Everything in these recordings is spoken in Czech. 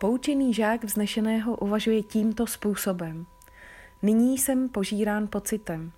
Poučený žák vznešeného uvažuje tímto způsobem. Nyní jsem požírán pocitem.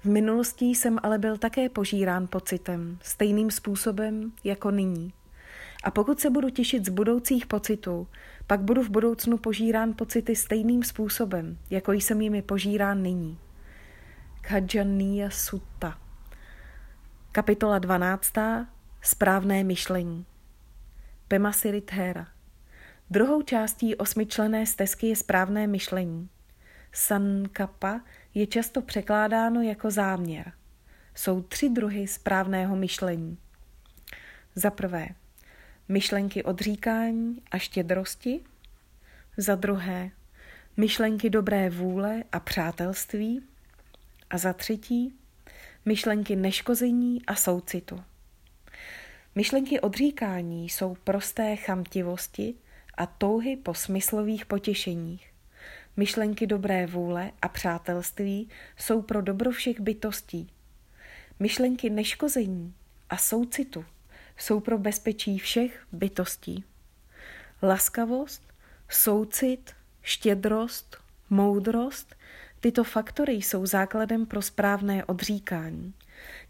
V minulosti jsem ale byl také požírán pocitem, stejným způsobem jako nyní. A pokud se budu těšit z budoucích pocitů, pak budu v budoucnu požírán pocity stejným způsobem, jako jsem jimi požírán nyní. Khajaniya Sutta Kapitola 12. Správné myšlení Pemasirithera Druhou částí osmičlené stezky je správné myšlení. Sankapa je často překládáno jako záměr. Jsou tři druhy správného myšlení. Za prvé, myšlenky odříkání a štědrosti. Za druhé, myšlenky dobré vůle a přátelství. A za třetí, myšlenky neškození a soucitu. Myšlenky odříkání jsou prosté chamtivosti a touhy po smyslových potěšeních. Myšlenky dobré vůle a přátelství jsou pro dobro všech bytostí. Myšlenky neškození a soucitu jsou pro bezpečí všech bytostí. Laskavost, soucit, štědrost, moudrost, tyto faktory jsou základem pro správné odříkání.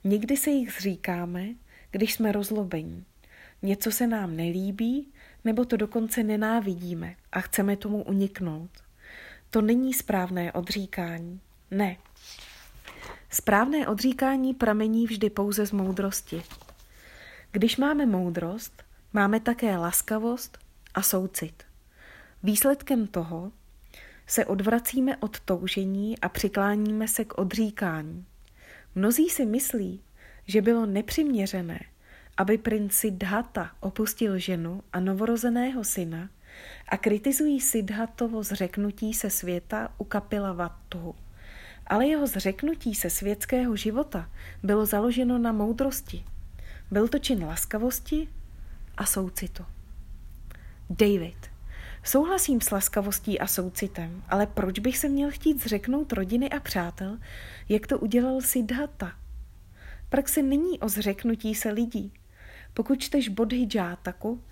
Někdy se jich zříkáme, když jsme rozlobení. Něco se nám nelíbí, nebo to dokonce nenávidíme a chceme tomu uniknout. To není správné odříkání. Ne. Správné odříkání pramení vždy pouze z moudrosti. Když máme moudrost, máme také laskavost a soucit. Výsledkem toho se odvracíme od toužení a přikláníme se k odříkání. Mnozí si myslí, že bylo nepřiměřené, aby princ Siddhata opustil ženu a novorozeného syna a kritizují Siddhatovo zřeknutí se světa u Kapila Vattu. Ale jeho zřeknutí se světského života bylo založeno na moudrosti. Byl to čin laskavosti a soucitu. David. Souhlasím s laskavostí a soucitem, ale proč bych se měl chtít zřeknout rodiny a přátel, jak to udělal Siddhata? Praxe není o zřeknutí se lidí. Pokud čteš Bodhi Játaku,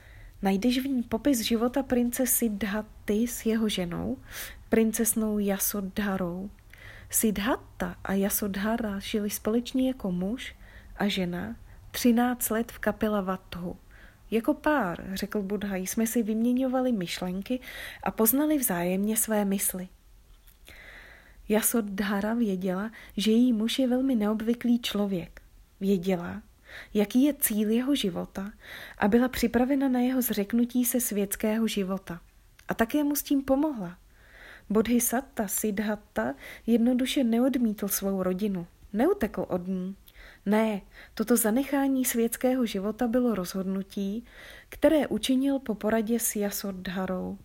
najdeš v ní popis života prince Siddhaty s jeho ženou, princesnou Yasodharou. Siddhata a Yasodhara žili společně jako muž a žena 13 let v kapela Vathu. Jako pár, řekl Buddha, jsme si vyměňovali myšlenky a poznali vzájemně své mysli. Yasodhara věděla, že její muž je velmi neobvyklý člověk. Věděla, jaký je cíl jeho života a byla připravena na jeho zřeknutí se světského života. A také mu s tím pomohla. Bodhisatta Siddhartha jednoduše neodmítl svou rodinu, neutekl od ní. Ne, toto zanechání světského života bylo rozhodnutí, které učinil po poradě s Yasodharou.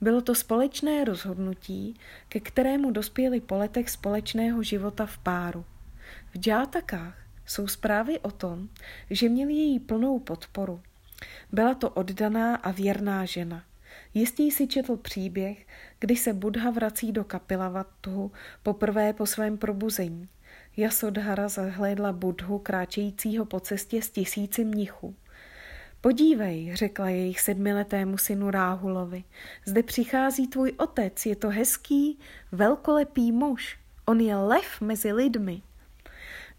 Bylo to společné rozhodnutí, ke kterému dospěli po letech společného života v páru. V džátakách jsou zprávy o tom, že měli její plnou podporu. Byla to oddaná a věrná žena. Jistý si četl příběh, kdy se Buddha vrací do Kapilavatu poprvé po svém probuzení. Jasodhara zahlédla Budhu kráčejícího po cestě s tisíci mnichů. Podívej, řekla jejich sedmiletému synu Ráhulovi, zde přichází tvůj otec, je to hezký, velkolepý muž, on je lev mezi lidmi.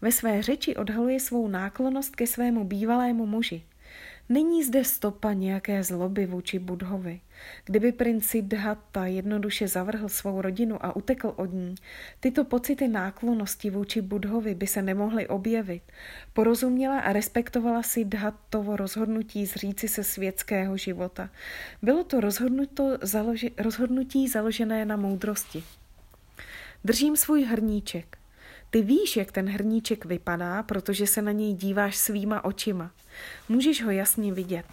Ve své řeči odhaluje svou náklonost ke svému bývalému muži. Není zde stopa nějaké zloby vůči Budhovi. Kdyby princ Siddhartha jednoduše zavrhl svou rodinu a utekl od ní, tyto pocity náklonosti vůči Budhovi by se nemohly objevit. Porozuměla a respektovala Siddhartovo rozhodnutí zříci se světského života. Bylo to založi, rozhodnutí založené na moudrosti. Držím svůj hrníček. Ty víš, jak ten hrníček vypadá, protože se na něj díváš svýma očima. Můžeš ho jasně vidět.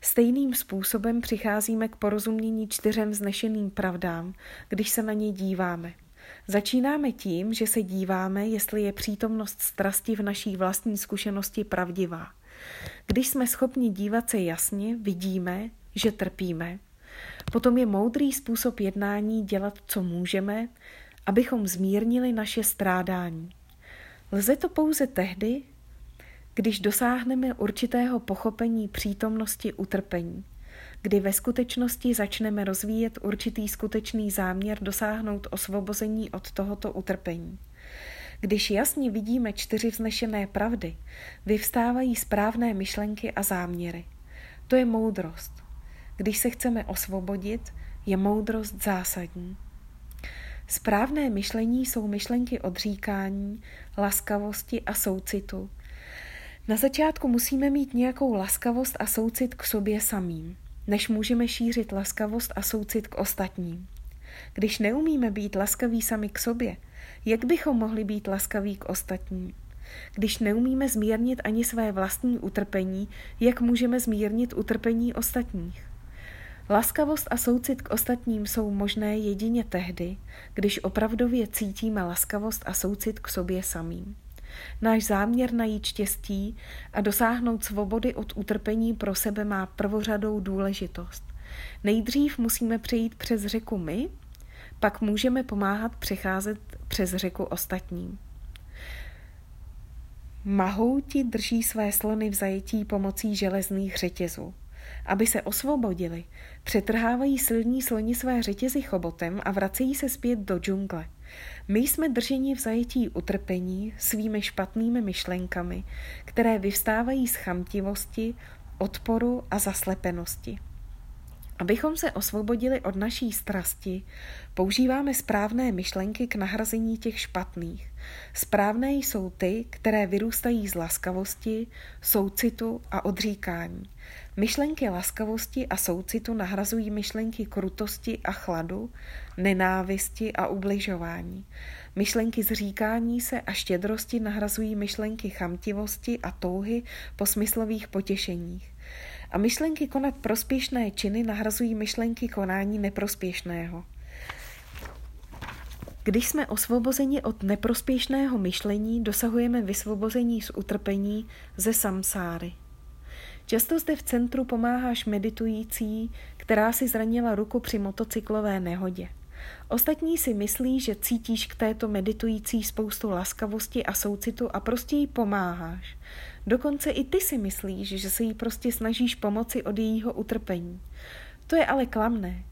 Stejným způsobem přicházíme k porozumění čtyřem vznešeným pravdám, když se na něj díváme. Začínáme tím, že se díváme, jestli je přítomnost strasti v naší vlastní zkušenosti pravdivá. Když jsme schopni dívat se jasně, vidíme, že trpíme. Potom je moudrý způsob jednání dělat, co můžeme, abychom zmírnili naše strádání. Lze to pouze tehdy, když dosáhneme určitého pochopení přítomnosti utrpení. kdy ve skutečnosti začneme rozvíjet určitý skutečný záměr dosáhnout osvobození od tohoto utrpení. Když jasně vidíme čtyři vznešené pravdy, vyvstávají správné myšlenky a záměry. To je moudrost. Když se chceme osvobodit, je moudrost zásadní. Správné myšlení jsou myšlenky odříkání, laskavosti a soucitu. Na začátku musíme mít nějakou laskavost a soucit k sobě samým, než můžeme šířit laskavost a soucit k ostatním. Když neumíme být laskaví sami k sobě, jak bychom mohli být laskaví k ostatním? Když neumíme zmírnit ani své vlastní utrpení, jak můžeme zmírnit utrpení ostatních? Laskavost a soucit k ostatním jsou možné jedině tehdy, když opravdově cítíme laskavost a soucit k sobě samým. Náš záměr najít štěstí a dosáhnout svobody od utrpení pro sebe má prvořadou důležitost. Nejdřív musíme přejít přes řeku my, pak můžeme pomáhat přecházet přes řeku ostatním. Mahouti drží své slony v zajetí pomocí železných řetězů. Aby se osvobodili, přetrhávají silní sloni své řetězy chobotem a vracejí se zpět do džungle. My jsme drženi v zajetí utrpení svými špatnými myšlenkami, které vyvstávají z chamtivosti, odporu a zaslepenosti. Abychom se osvobodili od naší strasti, používáme správné myšlenky k nahrazení těch špatných. Správné jsou ty, které vyrůstají z laskavosti, soucitu a odříkání. Myšlenky laskavosti a soucitu nahrazují myšlenky krutosti a chladu, nenávisti a ubližování. Myšlenky zříkání se a štědrosti nahrazují myšlenky chamtivosti a touhy po smyslových potěšeních. A myšlenky konat prospěšné činy nahrazují myšlenky konání neprospěšného. Když jsme osvobozeni od neprospěšného myšlení, dosahujeme vysvobození z utrpení ze samsáry. Často zde v centru pomáháš meditující, která si zranila ruku při motocyklové nehodě. Ostatní si myslí, že cítíš k této meditující spoustu laskavosti a soucitu a prostě jí pomáháš. Dokonce i ty si myslíš, že se jí prostě snažíš pomoci od jejího utrpení. To je ale klamné.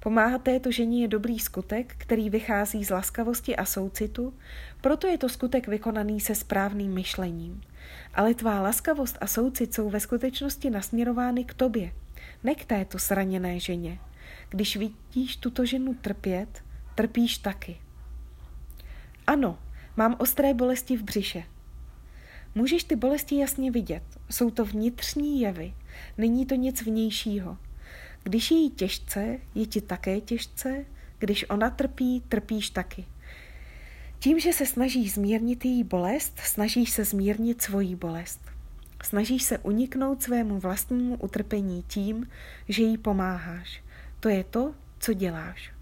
Pomáhat této ženě je dobrý skutek, který vychází z laskavosti a soucitu, proto je to skutek vykonaný se správným myšlením. Ale tvá laskavost a soucit jsou ve skutečnosti nasměrovány k tobě, ne k této zraněné ženě. Když vidíš tuto ženu trpět, trpíš taky. Ano, mám ostré bolesti v břiše. Můžeš ty bolesti jasně vidět. Jsou to vnitřní jevy. Není to nic vnějšího. Když je jí těžce, je ti také těžce. Když ona trpí, trpíš taky. Tím, že se snažíš zmírnit její bolest, snažíš se zmírnit svoji bolest. Snažíš se uniknout svému vlastnímu utrpení tím, že jí pomáháš. To je to, co děláš.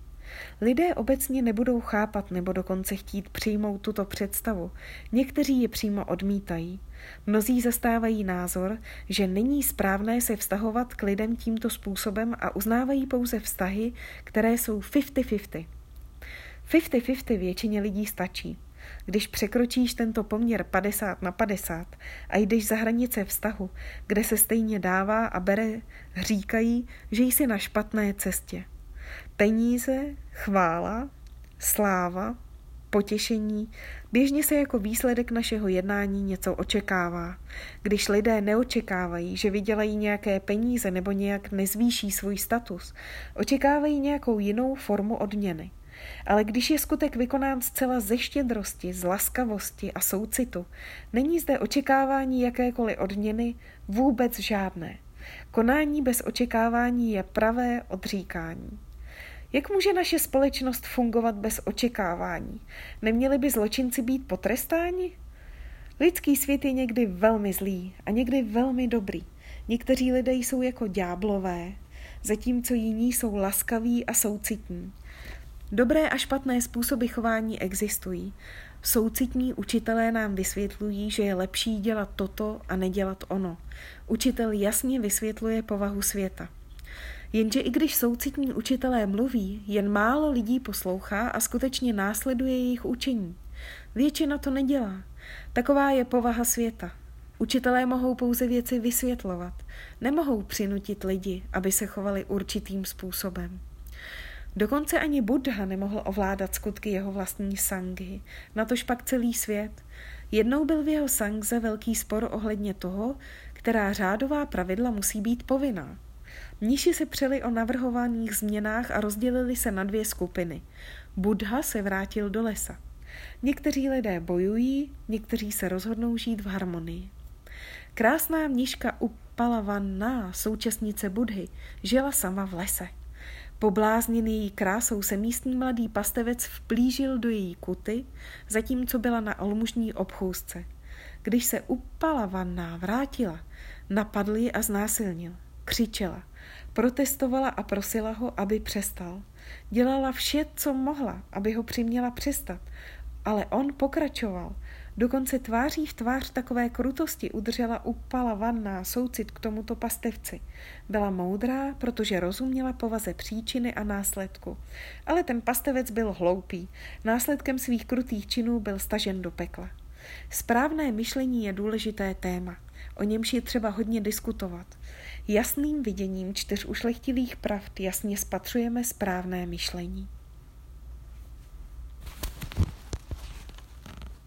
Lidé obecně nebudou chápat nebo dokonce chtít přijmout tuto představu. Někteří je přímo odmítají. Mnozí zastávají názor, že není správné se vztahovat k lidem tímto způsobem a uznávají pouze vztahy, které jsou 50-50. 50-50 většině lidí stačí. Když překročíš tento poměr 50 na 50 a jdeš za hranice vztahu, kde se stejně dává a bere, říkají, že jsi na špatné cestě. Peníze, chvála, sláva, potěšení, běžně se jako výsledek našeho jednání něco očekává. Když lidé neočekávají, že vydělají nějaké peníze nebo nějak nezvýší svůj status, očekávají nějakou jinou formu odměny. Ale když je skutek vykonán zcela ze štědrosti, z laskavosti a soucitu, není zde očekávání jakékoliv odměny, vůbec žádné. Konání bez očekávání je pravé odříkání. Jak může naše společnost fungovat bez očekávání? Neměli by zločinci být potrestáni? Lidský svět je někdy velmi zlý a někdy velmi dobrý. Někteří lidé jsou jako ďáblové, zatímco jiní jsou laskaví a soucitní. Dobré a špatné způsoby chování existují. Soucitní učitelé nám vysvětlují, že je lepší dělat toto a nedělat ono. Učitel jasně vysvětluje povahu světa. Jenže i když soucitní učitelé mluví, jen málo lidí poslouchá a skutečně následuje jejich učení. Většina to nedělá. Taková je povaha světa. Učitelé mohou pouze věci vysvětlovat, nemohou přinutit lidi, aby se chovali určitým způsobem. Dokonce ani Buddha nemohl ovládat skutky jeho vlastní sangy, natož pak celý svět. Jednou byl v jeho sangze velký spor ohledně toho, která řádová pravidla musí být povinná. Mniši se přeli o navrhovaných změnách a rozdělili se na dvě skupiny. Buddha se vrátil do lesa. Někteří lidé bojují, někteří se rozhodnou žít v harmonii. Krásná mniška Upalavanna, současnice Budhy, žila sama v lese. Poblázněný její krásou se místní mladý pastevec vplížil do její kuty, zatímco byla na almužní obchůzce. Když se Upalavanna vrátila, napadl ji a znásilnil. Křičela, protestovala a prosila ho, aby přestal. Dělala vše, co mohla, aby ho přiměla přestat, ale on pokračoval. Dokonce tváří v tvář takové krutosti udržela upala vanná soucit k tomuto pastevci. Byla moudrá, protože rozuměla povaze příčiny a následku. Ale ten pastevec byl hloupý. Následkem svých krutých činů byl stažen do pekla. Správné myšlení je důležité téma. O němž je třeba hodně diskutovat. Jasným viděním čtyř ušlechtilých pravd jasně spatřujeme správné myšlení.